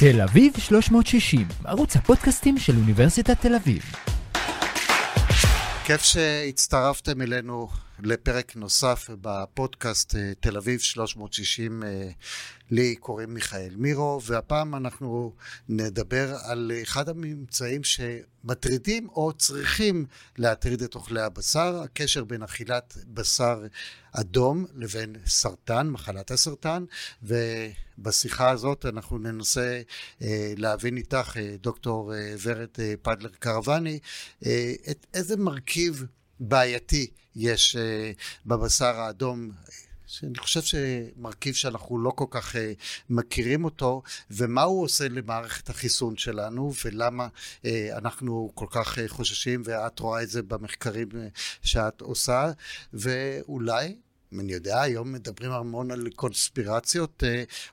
תל אביב 360, ערוץ הפודקאסטים של אוניברסיטת תל אביב. כיף שהצטרפתם אלינו לפרק נוסף בפודקאסט אה, תל אביב 360. אה, לי קוראים מיכאל מירו, והפעם אנחנו נדבר על אחד הממצאים שמטרידים או צריכים להטריד את אוכלי הבשר, הקשר בין אכילת בשר אדום לבין סרטן, מחלת הסרטן, ובשיחה הזאת אנחנו ננסה אה, להבין איתך, דוקטור ורד פדלר קרוואני, את איזה מרכיב בעייתי יש uh, בבשר האדום, שאני חושב שמרכיב שאנחנו לא כל כך uh, מכירים אותו, ומה הוא עושה למערכת החיסון שלנו, ולמה uh, אנחנו כל כך uh, חוששים, ואת רואה את זה במחקרים uh, שאת עושה, ואולי אני יודע, היום מדברים המון על קונספירציות,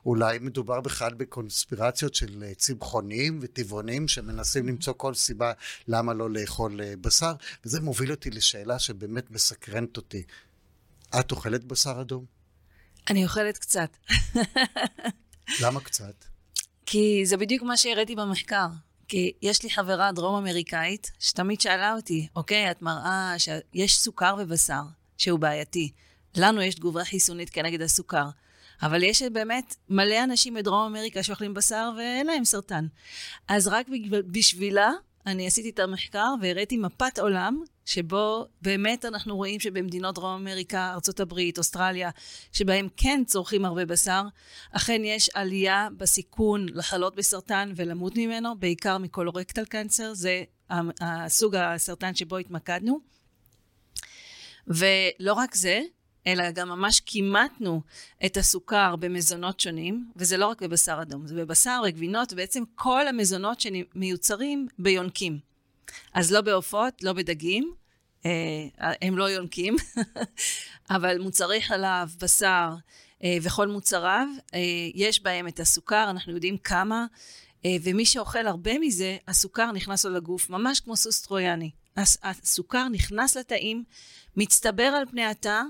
אולי מדובר בכלל בקונספירציות של צמחונים וטבעונים שמנסים למצוא כל סיבה למה לא לאכול בשר, וזה מוביל אותי לשאלה שבאמת מסקרנת אותי. את אוכלת בשר אדום? אני אוכלת קצת. למה קצת? כי זה בדיוק מה שהראיתי במחקר. כי יש לי חברה דרום אמריקאית שתמיד שאלה אותי, אוקיי, את מראה שיש סוכר בבשר, שהוא בעייתי. לנו יש תגובה חיסונית כנגד הסוכר. אבל יש באמת מלא אנשים בדרום אמריקה שאוכלים בשר ואין להם סרטן. אז רק בשבילה אני עשיתי את המחקר והראיתי מפת עולם, שבו באמת אנחנו רואים שבמדינות דרום אמריקה, ארה"ב, אוסטרליה, שבהם כן צורכים הרבה בשר, אכן יש עלייה בסיכון לחלות בסרטן ולמות ממנו, בעיקר מקולורקטל קנצר, זה הסוג הסרטן שבו התמקדנו. ולא רק זה, אלא גם ממש כימתנו את הסוכר במזונות שונים, וזה לא רק בבשר אדום, זה בבשר, בגבינות, ובעצם כל המזונות שמיוצרים ביונקים. אז לא בעופות, לא בדגים, אה, הם לא יונקים, אבל מוצרי חלב, בשר אה, וכל מוצריו, אה, יש בהם את הסוכר, אנחנו יודעים כמה, ומי שאוכל הרבה מזה, הסוכר נכנס לו לגוף, ממש כמו סוס טרויאני. הסוכר נכנס לתאים, מצטבר על פני התא,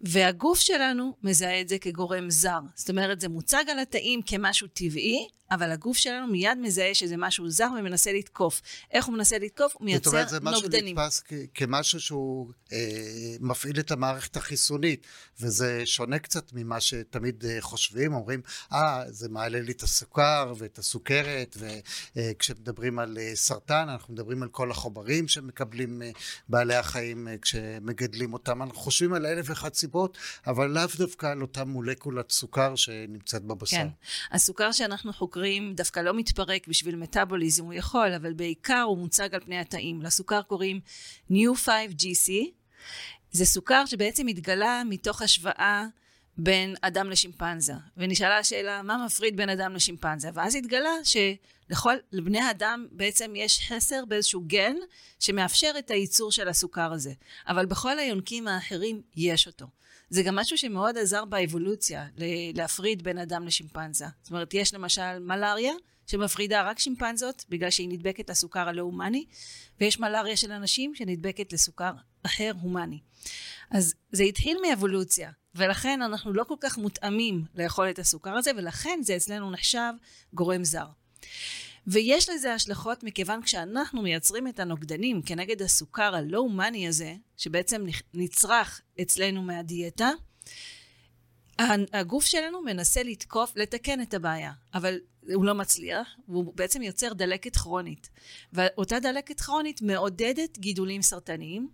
והגוף שלנו מזהה את זה כגורם זר. זאת אומרת, זה מוצג על התאים כמשהו טבעי, אבל הגוף שלנו מיד מזהה שזה משהו זר ומנסה לתקוף. איך הוא מנסה לתקוף? הוא מייצר נוגדנים. זאת אומרת, זה משהו נתפס כמשהו שהוא אה, מפעיל את המערכת החיסונית, וזה שונה קצת ממה שתמיד אה, חושבים, אומרים, אה, זה מעלה לי את הסוכר ואת הסוכרת, וכשמדברים אה, על אה, סרטן, אנחנו מדברים על כל החומרים שמקבלים אה, בעלי החיים אה, כשמגדלים אותם. אנחנו חושבים על אלף ואחת סיבות, אבל לאו דווקא על אותה מולקולת סוכר שנמצאת בבשר. כן, הסוכר שאנחנו חוקרים סוכרים דווקא לא מתפרק בשביל מטאבוליזם, הוא יכול, אבל בעיקר הוא מוצג על פני התאים. לסוכר קוראים New 5GC. זה סוכר שבעצם התגלה מתוך השוואה בין אדם לשימפנזה. ונשאלה השאלה, מה מפריד בין אדם לשימפנזה? ואז התגלה שלכל, לבני האדם בעצם יש חסר באיזשהו גן שמאפשר את הייצור של הסוכר הזה. אבל בכל היונקים האחרים יש אותו. זה גם משהו שמאוד עזר באבולוציה, להפריד בין אדם לשימפנזה. זאת אומרת, יש למשל מלאריה, שמפרידה רק שימפנזות, בגלל שהיא נדבקת לסוכר הלא הומני, ויש מלאריה של אנשים שנדבקת לסוכר אחר הומני. אז זה התחיל מאבולוציה, ולכן אנחנו לא כל כך מותאמים לאכול את הסוכר הזה, ולכן זה אצלנו נחשב גורם זר. ויש לזה השלכות מכיוון כשאנחנו מייצרים את הנוגדנים כנגד הסוכר הלא הומני הזה, שבעצם נצרך אצלנו מהדיאטה, הגוף שלנו מנסה לתקוף, לתקן את הבעיה, אבל הוא לא מצליח, והוא בעצם יוצר דלקת כרונית. ואותה דלקת כרונית מעודדת גידולים סרטניים,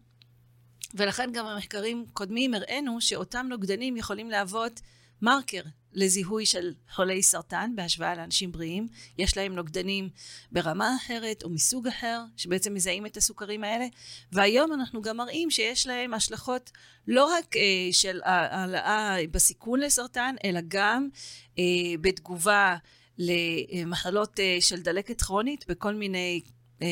ולכן גם במחקרים קודמים הראינו שאותם נוגדנים יכולים להוות מרקר לזיהוי של חולי סרטן בהשוואה לאנשים בריאים. יש להם נוגדנים ברמה אחרת או מסוג אחר, שבעצם מזהים את הסוכרים האלה. והיום אנחנו גם מראים שיש להם השלכות לא רק אה, של העלאה בסיכון לסרטן, אלא גם אה, בתגובה למחלות אה, של דלקת כרונית בכל מיני אה,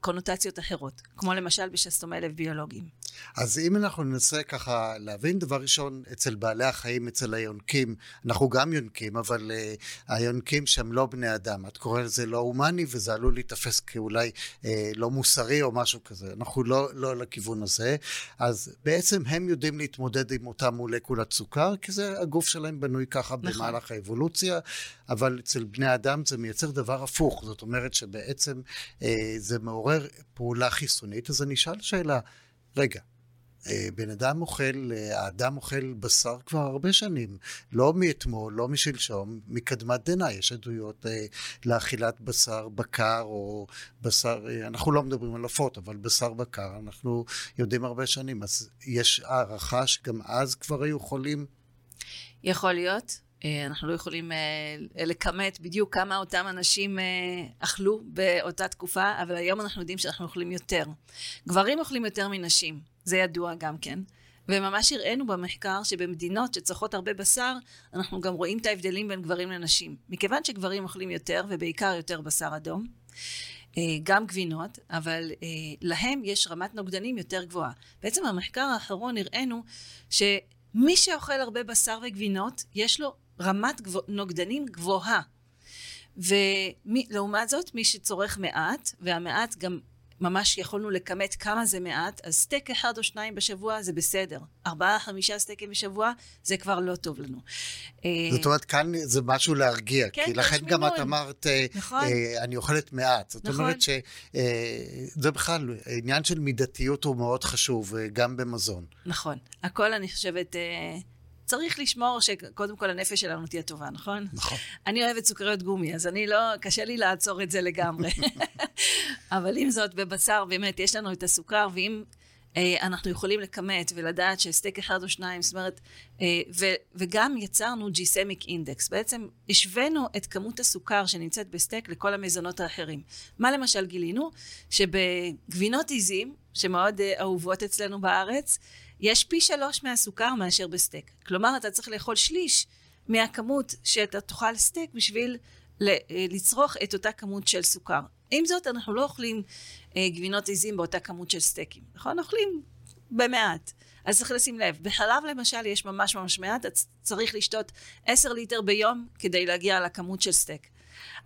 קונוטציות אחרות, כמו למשל בשסתומי לב ביולוגיים. אז אם אנחנו ננסה ככה להבין, דבר ראשון, אצל בעלי החיים, אצל היונקים, אנחנו גם יונקים, אבל uh, היונקים שהם לא בני אדם, את קוראת לזה לא הומני, וזה עלול להיתפס כאולי uh, לא מוסרי או משהו כזה. אנחנו לא, לא לכיוון הזה. אז בעצם הם יודעים להתמודד עם אותה מולקולת סוכר, כי זה הגוף שלהם בנוי ככה נכון. במהלך האבולוציה, אבל אצל בני אדם זה מייצר דבר הפוך. זאת אומרת שבעצם uh, זה מעורר פעולה חיסונית. אז אני אשאל שאלה, רגע, אה, בן אדם אוכל, אה, האדם אוכל בשר כבר הרבה שנים, לא מאתמול, לא משלשום, מקדמת דנא, יש עדויות אה, לאכילת בשר בקר או בשר, אנחנו לא מדברים על עופות, אבל בשר בקר, אנחנו יודעים הרבה שנים, אז יש הערכה שגם אז כבר היו חולים? יכול להיות. אנחנו לא יכולים לכמת בדיוק כמה אותם אנשים אכלו באותה תקופה, אבל היום אנחנו יודעים שאנחנו אוכלים יותר. גברים אוכלים יותר מנשים. זה ידוע גם כן. וממש הראינו במחקר שבמדינות שצריכות הרבה בשר, אנחנו גם רואים את ההבדלים בין גברים לנשים. מכיוון שגברים אוכלים יותר, ובעיקר יותר בשר אדום, אה, גם גבינות, אבל אה, להם יש רמת נוגדנים יותר גבוהה. בעצם במחקר האחרון הראינו שמי שאוכל הרבה בשר וגבינות, יש לו רמת גבוה, נוגדנים גבוהה. ולעומת זאת, מי שצורך מעט, והמעט גם ממש יכולנו לכמת כמה זה מעט, אז סטייק אחד או שניים בשבוע זה בסדר. ארבעה, חמישה סטייקים בשבוע, זה כבר לא טוב לנו. אה, זאת אומרת, כאן זה משהו להרגיע, כן, כי לכן גם את אמרת, אה, נכון. אה, אני אוכלת מעט. זאת נכון. אומרת שזה בכלל, עניין של מידתיות הוא מאוד חשוב, גם במזון. נכון. הכל, אני חושבת... צריך לשמור שקודם כל הנפש שלנו תהיה טובה, נכון? נכון. אני אוהבת סוכריות גומי, אז אני לא, קשה לי לעצור את זה לגמרי. אבל עם זאת, בבשר באמת יש לנו את הסוכר, ואם אה, אנחנו יכולים לכמת ולדעת שסטייק אחד או שניים, זאת אומרת, אה, ו, וגם יצרנו Gcemic index. בעצם השווינו את כמות הסוכר שנמצאת בסטייק לכל המזונות האחרים. מה למשל גילינו? שבגבינות עיזים, שמאוד אה, אהובות אצלנו בארץ, יש פי שלוש מהסוכר מאשר בסטייק. כלומר, אתה צריך לאכול שליש מהכמות שאתה תאכל סטייק בשביל אה, לצרוך את אותה כמות של סוכר. עם זאת, אנחנו לא אוכלים אה, גבינות עיזים באותה כמות של סטייקים, נכון? אוכלים במעט. אז צריך לשים לב. בחלב למשל יש ממש ממש מעט, אתה צריך לשתות עשר ליטר ביום כדי להגיע לכמות של סטייק.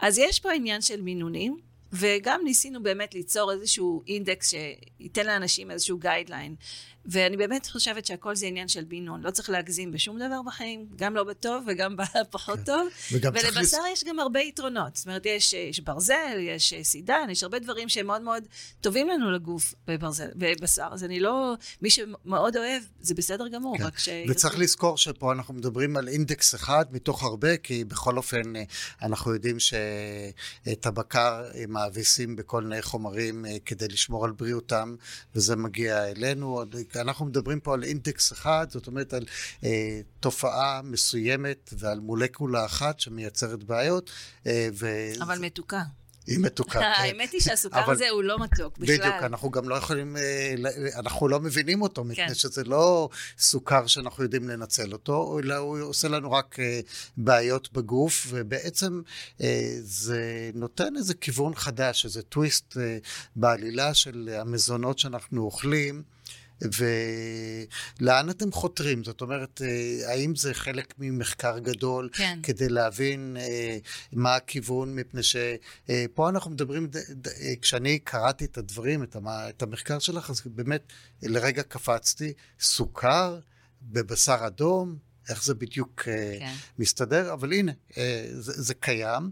אז יש פה עניין של מינונים, וגם ניסינו באמת ליצור איזשהו אינדקס שייתן לאנשים איזשהו guideline. ואני באמת חושבת שהכל זה עניין של מינון. לא צריך להגזים בשום דבר בחיים, גם לא בטוב וגם בפחות כן. טוב. ולבשר לס... יש גם הרבה יתרונות. זאת אומרת, יש, יש ברזל, יש סידן, יש הרבה דברים שהם מאוד מאוד טובים לנו לגוף בברזל, בבשר. אז אני לא... מי שמאוד אוהב, זה בסדר גמור, כן. רק ש... וצריך לזכור שפה אנחנו מדברים על אינדקס אחד מתוך הרבה, כי בכל אופן אה, אנחנו יודעים שאת הבקר מאביסים בכל מיני חומרים אה, כדי לשמור על בריאותם, וזה מגיע אלינו. אנחנו מדברים פה על אינדקס אחד, זאת אומרת על אה, תופעה מסוימת ועל מולקולה אחת שמייצרת בעיות. אה, ו... אבל מתוקה. היא מתוקה, כן. האמת היא שהסוכר הזה הוא לא מתוק בכלל. בדיוק, אנחנו גם לא יכולים, אה, אנחנו לא מבינים אותו, מפני כן. שזה לא סוכר שאנחנו יודעים לנצל אותו, אלא הוא עושה לנו רק אה, בעיות בגוף, ובעצם אה, זה נותן איזה כיוון חדש, איזה טוויסט בעלילה של המזונות שאנחנו אוכלים. ולאן אתם חותרים? זאת אומרת, אה, האם זה חלק ממחקר גדול כן. כדי להבין אה, מה הכיוון? מפני שפה אנחנו מדברים, כשאני קראתי את הדברים, את המחקר שלך, אז באמת לרגע קפצתי, סוכר בבשר אדום, איך זה בדיוק אה, כן. מסתדר, אבל הנה, זה, זה קיים.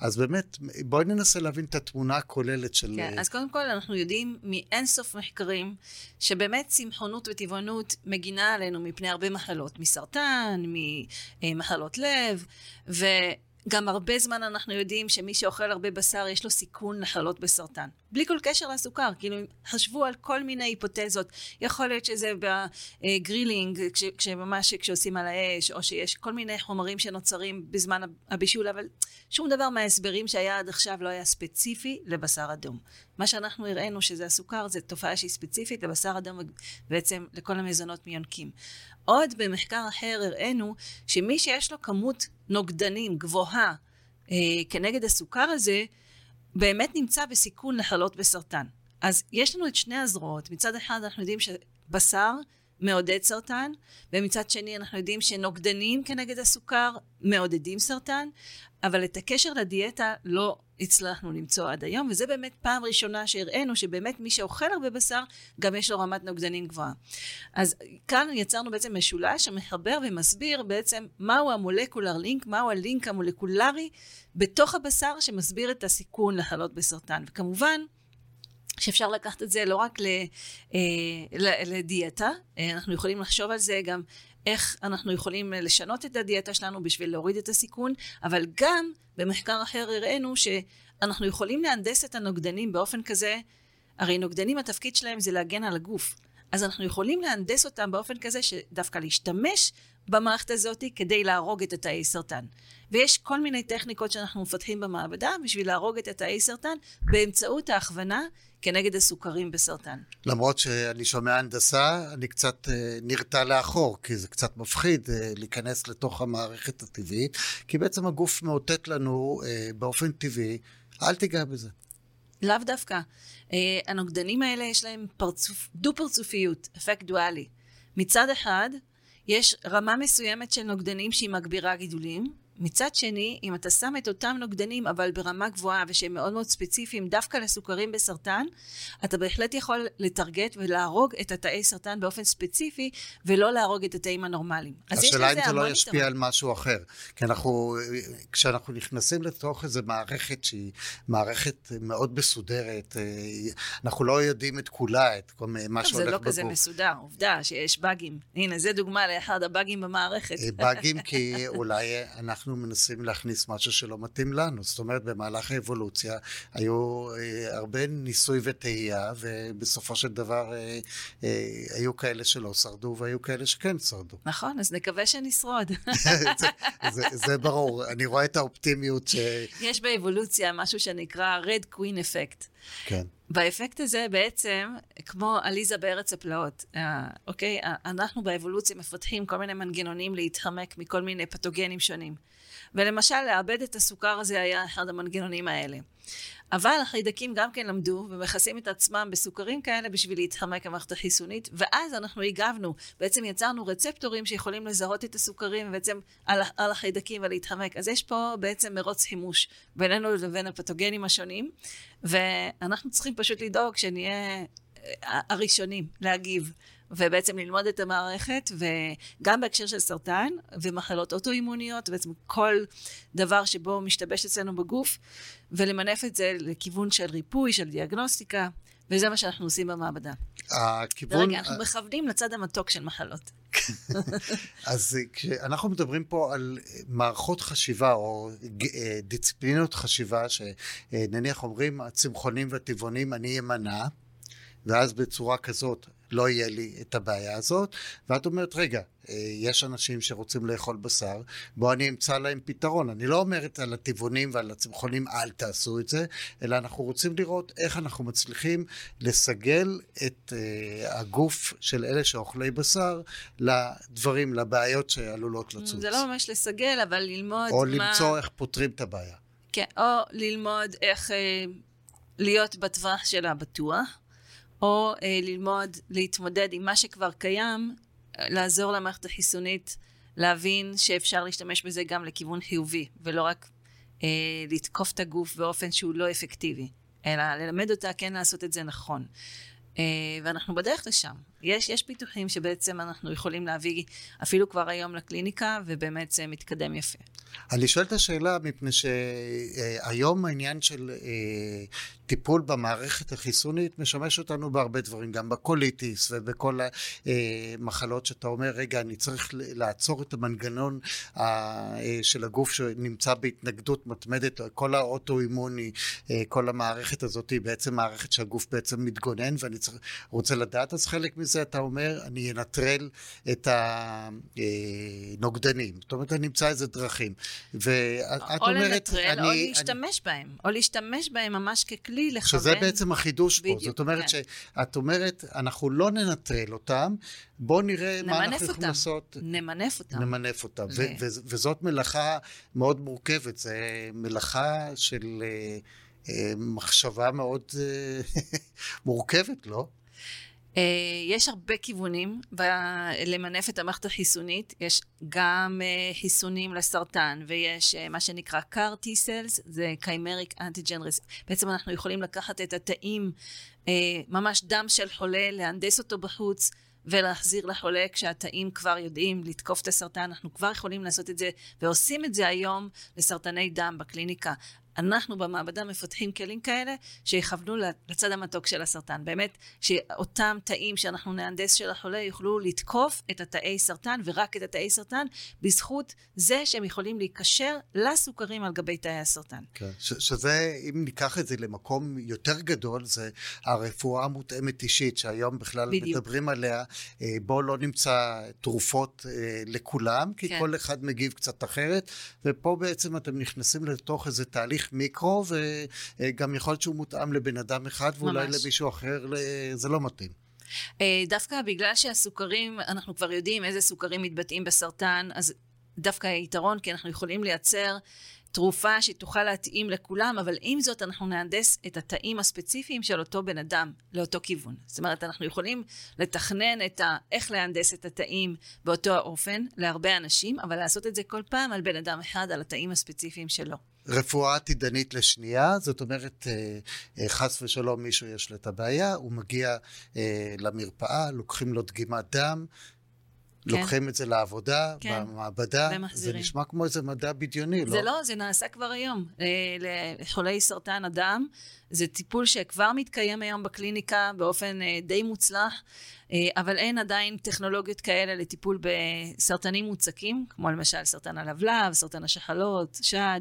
אז באמת, בואי ננסה להבין את התמונה הכוללת של... כן, אז קודם כל אנחנו יודעים מאינסוף מחקרים שבאמת צמחונות וטבעונות מגינה עלינו מפני הרבה מחלות, מסרטן, ממחלות לב, ו... גם הרבה זמן אנחנו יודעים שמי שאוכל הרבה בשר יש לו סיכון לחלות בסרטן. בלי כל קשר לסוכר, כאילו חשבו על כל מיני היפותזות. יכול להיות שזה בגרילינג, כש, כשממש כשעושים על האש, או שיש כל מיני חומרים שנוצרים בזמן הבישול, אבל שום דבר מההסברים שהיה עד עכשיו לא היה ספציפי לבשר אדום. מה שאנחנו הראינו שזה הסוכר, זה תופעה שהיא ספציפית לבשר אדום ובעצם לכל המזונות מיונקים. עוד במחקר אחר הראינו שמי שיש לו כמות נוגדנים גבוהה אה, כנגד הסוכר הזה, באמת נמצא בסיכון לחלות בסרטן. אז יש לנו את שני הזרועות. מצד אחד אנחנו יודעים ש... בשר מעודד סרטן, ומצד שני אנחנו יודעים שנוגדנים כנגד הסוכר מעודדים סרטן, אבל את הקשר לדיאטה לא הצלחנו למצוא עד היום, וזה באמת פעם ראשונה שהראינו שבאמת מי שאוכל הרבה בשר, גם יש לו רמת נוגדנים גבוהה. אז כאן יצרנו בעצם משולש שמחבר ומסביר בעצם מהו המולקולר לינק, מהו הלינק המולקולרי בתוך הבשר שמסביר את הסיכון לחלות בסרטן. וכמובן, שאפשר לקחת את זה לא רק אה, לדיאטה, אה, אנחנו יכולים לחשוב על זה גם איך אנחנו יכולים לשנות את הדיאטה שלנו בשביל להוריד את הסיכון, אבל גם במחקר אחר הראינו שאנחנו יכולים להנדס את הנוגדנים באופן כזה, הרי נוגדנים התפקיד שלהם זה להגן על הגוף. אז אנחנו יכולים להנדס אותם באופן כזה שדווקא להשתמש במערכת הזאת כדי להרוג את התאי סרטן. ויש כל מיני טכניקות שאנחנו מפתחים במעבדה בשביל להרוג את התאי סרטן באמצעות ההכוונה כנגד הסוכרים בסרטן. למרות שאני שומע הנדסה, אני קצת אה, נרתע לאחור, כי זה קצת מפחיד אה, להיכנס לתוך המערכת הטבעית, כי בעצם הגוף מאותת לנו אה, באופן טבעי, אל תיגע בזה. לאו דווקא. הנוגדנים האלה יש להם פרצוף, דו-פרצופיות, אפקט דואלי. מצד אחד, יש רמה מסוימת של נוגדנים שהיא מגבירה גידולים, מצד שני, אם אתה שם את אותם נוגדנים, אבל ברמה גבוהה ושהם מאוד מאוד ספציפיים דווקא לסוכרים בסרטן, אתה בהחלט יכול לטרגט ולהרוג את התאי סרטן באופן ספציפי, ולא להרוג את התאים הנורמליים. השאלה אם זה לא ישפיע יתרון. על משהו אחר. כי אנחנו, כשאנחנו נכנסים לתוך איזו מערכת שהיא מערכת מאוד מסודרת, אה, אנחנו לא יודעים את כולה, את כל מה שהולך בגוף. זה לא כזה מסודר, עובדה שיש באגים. הנה, זה דוגמה לאחד הבאגים במערכת. אה, באגים כי אולי אנחנו... אנחנו מנסים להכניס משהו שלא מתאים לנו. זאת אומרת, במהלך האבולוציה היו אה, הרבה ניסוי וטעייה, ובסופו של דבר אה, אה, היו כאלה שלא שרדו והיו כאלה שכן שרדו. נכון, אז נקווה שנשרוד. זה, זה, זה ברור, אני רואה את האופטימיות ש... יש באבולוציה משהו שנקרא Red Queen Effect. כן. באפקט הזה בעצם, כמו עליזה בארץ הפלאות, אוקיי? אנחנו באבולוציה מפתחים כל מיני מנגנונים להתחמק מכל מיני פתוגנים שונים. ולמשל, לאבד את הסוכר הזה היה אחד המנגנונים האלה. אבל החיידקים גם כן למדו ומכסים את עצמם בסוכרים כאלה בשביל להתחמק המערכת החיסונית, ואז אנחנו הגבנו, בעצם יצרנו רצפטורים שיכולים לזהות את הסוכרים בעצם על, על החיידקים ולהתחמק. אז יש פה בעצם מרוץ חימוש בינינו לבין הפתוגנים השונים, ואנחנו צריכים פשוט לדאוג שנהיה אה, הראשונים להגיב. ובעצם ללמוד את המערכת, וגם בהקשר של סרטן ומחלות אוטואימוניות, בעצם כל דבר שבו משתבש אצלנו בגוף, ולמנף את זה לכיוון של ריפוי, של דיאגנוסטיקה, וזה מה שאנחנו עושים במעבדה. הכיוון... רגע, אנחנו מכוונים לצד המתוק של מחלות. אז כשאנחנו מדברים פה על מערכות חשיבה או אה, דיסציפלינות חשיבה, שנניח אומרים הצמחונים והטבעונים, אני אמנע, ואז בצורה כזאת לא יהיה לי את הבעיה הזאת, ואת אומרת, רגע, אה, יש אנשים שרוצים לאכול בשר, בואו אני אמצא להם פתרון. אני לא אומרת על הטבעונים ועל הצמחונים, אל תעשו את זה, אלא אנחנו רוצים לראות איך אנחנו מצליחים לסגל את uh, הגוף של אלה שאוכלי בשר לדברים, לבעיות שעלולות לצוץ. זה לא ממש לסגל, אבל ללמוד או מה... או למצוא איך פותרים את הבעיה. כן, או ללמוד איך uh, להיות בטווח שלה בטוח. או אה, ללמוד להתמודד עם מה שכבר קיים, לעזור למערכת החיסונית להבין שאפשר להשתמש בזה גם לכיוון חיובי, ולא רק אה, לתקוף את הגוף באופן שהוא לא אפקטיבי, אלא ללמד אותה כן לעשות את זה נכון. אה, ואנחנו בדרך לשם. יש, יש פיתוחים שבעצם אנחנו יכולים להביא אפילו כבר היום לקליניקה, ובאמת זה מתקדם יפה. אני שואל את השאלה מפני שהיום העניין של אה, טיפול במערכת החיסונית משמש אותנו בהרבה דברים, גם בקוליטיס ובכל המחלות שאתה אומר, רגע, אני צריך לעצור את המנגנון אה, של הגוף שנמצא בהתנגדות מתמדת, כל האוטואימוני, אה, כל המערכת הזאת היא בעצם מערכת שהגוף בעצם מתגונן ואני צריך, רוצה לדעת, אז חלק מזה אתה אומר, אני אנטרל את הנוגדנים. זאת אומרת, אני אמצא איזה דרכים. ואת או אומרת, לנטרל, אני... או להשתמש אני... בהם. או להשתמש בהם ממש ככלי לכוון. שזה בעצם החידוש בדיוק, פה. זאת אומרת כן. שאת אומרת, אנחנו לא ננטרל אותם, בואו נראה מה אנחנו יכולים לעשות. נמנף אותם. נמנף אותם. ו- ו- וזאת מלאכה מאוד מורכבת. זו מלאכה של uh, uh, מחשבה מאוד uh, מורכבת, לא? אה, יש הרבה כיוונים ב- למנף את המערכת החיסונית. יש גם אה, חיסונים לסרטן, ויש אה, מה שנקרא CAR T-Cells, זה Chimeric Antigen Receptor. בעצם אנחנו יכולים לקחת את התאים, ממש דם של חולה, להנדס אותו בחוץ. ולהחזיר לחולה כשהתאים כבר יודעים לתקוף את הסרטן, אנחנו כבר יכולים לעשות את זה, ועושים את זה היום לסרטני דם בקליניקה. אנחנו במעבדה מפתחים כלים כאלה שיכוונו לצד המתוק של הסרטן. באמת, שאותם תאים שאנחנו נהנדס של החולה יוכלו לתקוף את התאי סרטן, ורק את התאי סרטן, בזכות זה שהם יכולים להיקשר לסוכרים על גבי תאי הסרטן. כן, ש- שזה, אם ניקח את זה למקום יותר גדול, זה הרפואה המותאמת אישית, שהיום בכלל בדיוק. מדברים עליה. אה, בואו לא נמצא תרופות אה, לכולם, כי כן. כל אחד מגיב קצת אחרת, ופה בעצם אתם נכנסים לתוך איזה תהליך מיקרו, וגם יכול להיות שהוא מותאם לבן אדם אחד, ואולי ממש. למישהו אחר זה לא מתאים. אה, דווקא בגלל שהסוכרים, אנחנו כבר יודעים איזה סוכרים מתבטאים בסרטן, אז דווקא היתרון, כי אנחנו יכולים לייצר תרופה שתוכל להתאים לכולם, אבל עם זאת אנחנו נהנדס את התאים הספציפיים של אותו בן אדם לאותו כיוון. זאת אומרת, אנחנו יכולים לתכנן את ה... איך להנדס את התאים באותו האופן להרבה אנשים, אבל לעשות את זה כל פעם על בן אדם אחד, על התאים הספציפיים שלו. רפואה עתידנית לשנייה, זאת אומרת, אה, אה, חס ושלום מישהו יש לו את הבעיה, הוא מגיע אה, למרפאה, לוקחים לו דגימת דם, כן. לוקחים את זה לעבודה, כן. במעבדה, זה ומחזירים. נשמע כמו איזה מדע בדיוני, זה לא? לא, זה נעשה כבר היום. לחולי סרטן הדם, זה טיפול שכבר מתקיים היום בקליניקה באופן די מוצלח, אבל אין עדיין טכנולוגיות כאלה לטיפול בסרטנים מוצקים, כמו למשל סרטן הלבלב, סרטן השחלות, שד,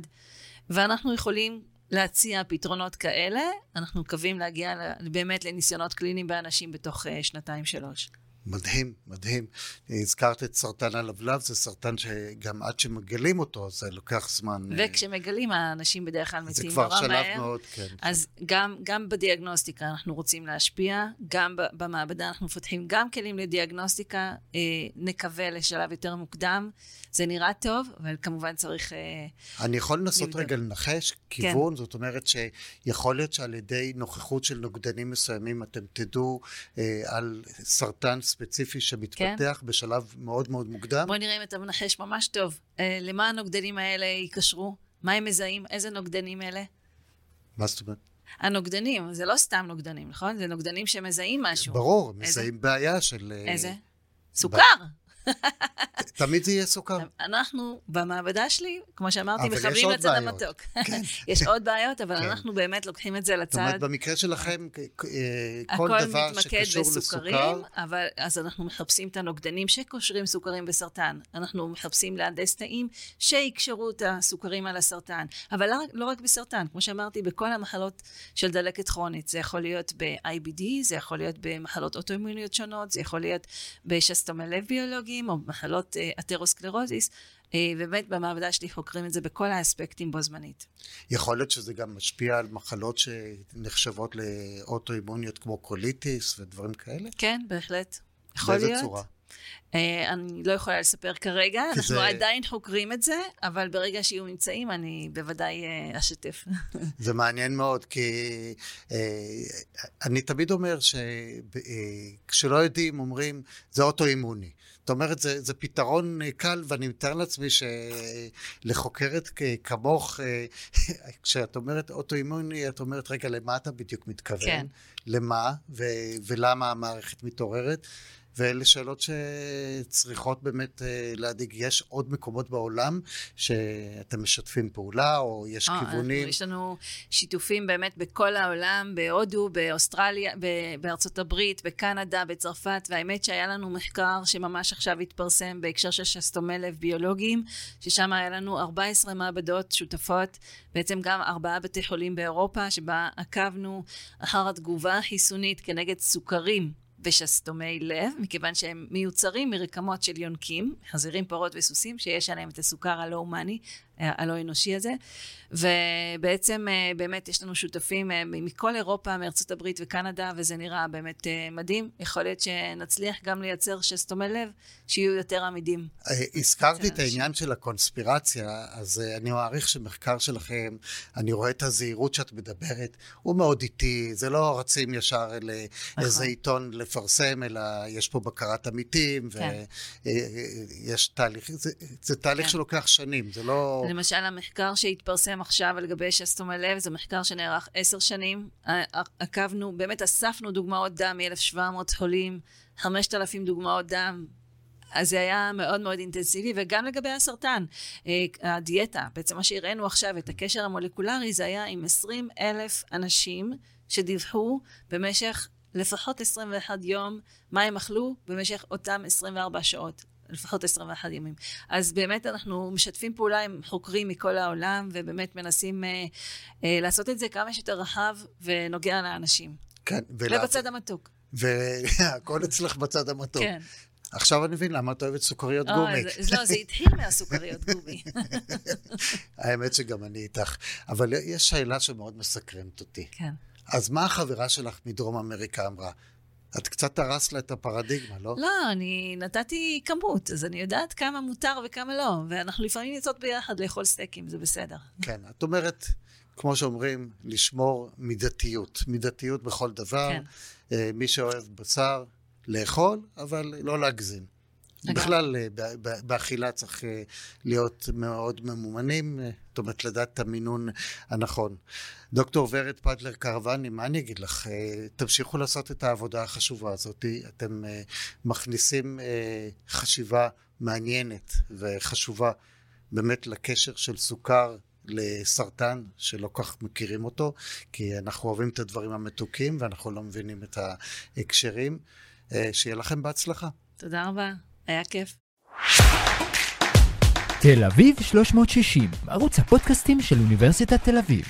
ואנחנו יכולים להציע פתרונות כאלה. אנחנו מקווים להגיע באמת לניסיונות קליניים באנשים בתוך אה, שנתיים-שלוש. מדהים, מדהים. הזכרת את סרטן הלבלב, זה סרטן שגם עד שמגלים אותו, זה לוקח זמן. אה, וכשמגלים, האנשים בדרך כלל זה מתים כבר נורא שלב מהר. מאוד, כן. אז גם, גם בדיאגנוסטיקה אנחנו רוצים להשפיע, גם במעבדה אנחנו מפתחים גם כלים לדיאגנוסטיקה, אה, נקווה לשלב יותר מוקדם. זה נראה טוב, אבל כמובן צריך... אה, אני יכול לנסות. רגע לנחש כיוון, זאת אומרת שיכול להיות שעל ידי נוכחות של נוגדנים מסוימים אתם תדעו אה, על סרטן ספציפי שמתפתח בשלב מאוד מאוד מוקדם. בוא נראה אם אתה מנחש ממש טוב. אה, למה הנוגדנים האלה ייקשרו? מה הם מזהים? איזה נוגדנים אלה? מה זאת אומרת? הנוגדנים, זה לא סתם נוגדנים, נכון? זה נוגדנים שמזהים משהו. ברור, איזה? מזהים בעיה של... אה, איזה? סוכר. תמיד זה יהיה סוכר. אנחנו במעבדה שלי, כמו שאמרתי, עוד לצד בעיות. המתוק. כן. יש עוד בעיות, אבל כן. אנחנו באמת לוקחים את זה זאת אומרת, לצד. במקרה שלכם, אה, כל דבר שקשור בסוכרים, לסוכר, אבל אז אנחנו מחפשים את הנוגדנים שקושרים סוכרים בסרטן. אנחנו מחפשים להנדס תאים שיקשרו את הסוכרים על הסרטן. אבל לא, רק- לא רק בסרטן, כמו שאמרתי, בכל המחלות של דלקת כרונית. זה יכול להיות ב-IBD, זה יכול להיות במחלות אוטואימוניות שונות, זה יכול להיות בשסתומי לב ביולוגיים, או במחלות אה, אתרוסקלרוזיס. אה, ובאמת במעבדה שלי חוקרים את זה בכל האספקטים בו זמנית. יכול להיות שזה גם משפיע על מחלות שנחשבות לאוטואימוניות כמו קוליטיס ודברים כאלה? כן, בהחלט. יכול באיזה להיות. צורה? אה, אני לא יכולה לספר כרגע, אנחנו זה- עדיין חוקרים את זה, אבל ברגע שיהיו ממצאים אני בוודאי אה, אשתף. זה מעניין מאוד, כי אה, אני תמיד אומר שכשלא יודעים, אומרים, זה אוטואימוני. זאת אומרת, זה, זה פתרון קל, ואני מתאר לעצמי שלחוקרת כמוך, כשאת אומרת אוטואימוני, את אומרת, רגע, למה אתה בדיוק מתכוון? כן. למה, ו- ולמה המערכת מתעוררת? ואלה שאלות שצריכות באמת אה, להדאיג. יש עוד מקומות בעולם שאתם משתפים פעולה, או יש אה, כיוונים? יש לנו שיתופים באמת בכל העולם, בהודו, באוסטרליה, בארצות הברית, בקנדה, בצרפת, והאמת שהיה לנו מחקר שממש עכשיו התפרסם בהקשר של שסתומי לב ביולוגיים, ששם היה לנו 14 מעבדות שותפות, בעצם גם ארבעה בתי חולים באירופה, שבה עקבנו אחר התגובה החיסונית כנגד סוכרים. ושסתומי לב, מכיוון שהם מיוצרים מרקמות של יונקים, חזירים, פרות וסוסים, שיש עליהם את הסוכר הלא הומני, הלא אנושי הזה. ובעצם אה, באמת יש לנו שותפים אה, מכל אירופה, מארצות הברית וקנדה, וזה נראה באמת אה, מדהים. יכול להיות שנצליח גם לייצר שסתומי לב שיהיו יותר עמידים. הזכרתי את העניין של הקונספירציה, אז אני מעריך שמחקר שלכם, אני רואה את הזהירות שאת מדברת, הוא מאוד איטי, זה לא רצים ישר לאיזה נכון. עיתון לפרסם, אלא יש פה בקרת עמיתים, כן. ויש תהליך, זה, תהליך כן. שלוקח שנים, זה לא... למשל, המחקר שהתפרסם עכשיו לגבי שסתומי לב, זה מחקר שנערך עשר שנים. עקבנו, באמת אספנו דוגמאות דם מ-1,700 חולים, 5,000 דוגמאות דם. אז זה היה מאוד מאוד אינטנסיבי, וגם לגבי הסרטן, אה, הדיאטה, בעצם מה שהראינו עכשיו, את הקשר המולקולרי, זה היה עם 20 אלף אנשים שדיווחו במשך לפחות 21 יום מה הם אכלו במשך אותם 24 שעות. לפחות 21 ימים. אז באמת אנחנו משתפים פעולה עם חוקרים מכל העולם, ובאמת מנסים אה, אה, לעשות את זה כמה שיותר רחב ונוגע לאנשים. כן. ולה... ובצד המתוק. והכל אצלך בצד המתוק. כן. עכשיו אני מבין למה את אוהבת סוכריות או, גומי. זה, לא, זה התחיל מהסוכריות גומי. האמת שגם אני איתך. אבל יש שאלה שמאוד מסקרנת אותי. כן. אז מה החברה שלך מדרום אמריקה אמרה? את קצת הרסת לה את הפרדיגמה, לא? לא, אני נתתי כמות, אז אני יודעת כמה מותר וכמה לא, ואנחנו לפעמים יוצאות ביחד לאכול סטייקים, זה בסדר. כן, את אומרת, כמו שאומרים, לשמור מידתיות. מידתיות בכל דבר. כן. אה, מי שאוהב בשר, לאכול, אבל לא להגזים. בכלל, אה, באכילה צריך אה, להיות מאוד ממומנים, אה, זאת אומרת, לדעת את המינון הנכון. דוקטור ורד פדלר קרוואני, מה אני אגיד לך? תמשיכו לעשות את העבודה החשובה הזאת. אתם מכניסים חשיבה מעניינת וחשובה באמת לקשר של סוכר לסרטן, שלא כך מכירים אותו, כי אנחנו אוהבים את הדברים המתוקים ואנחנו לא מבינים את ההקשרים. שיהיה לכם בהצלחה. תודה רבה. היה כיף. תל אביב 360, ערוץ הפודקאסטים של אוניברסיטת תל אביב.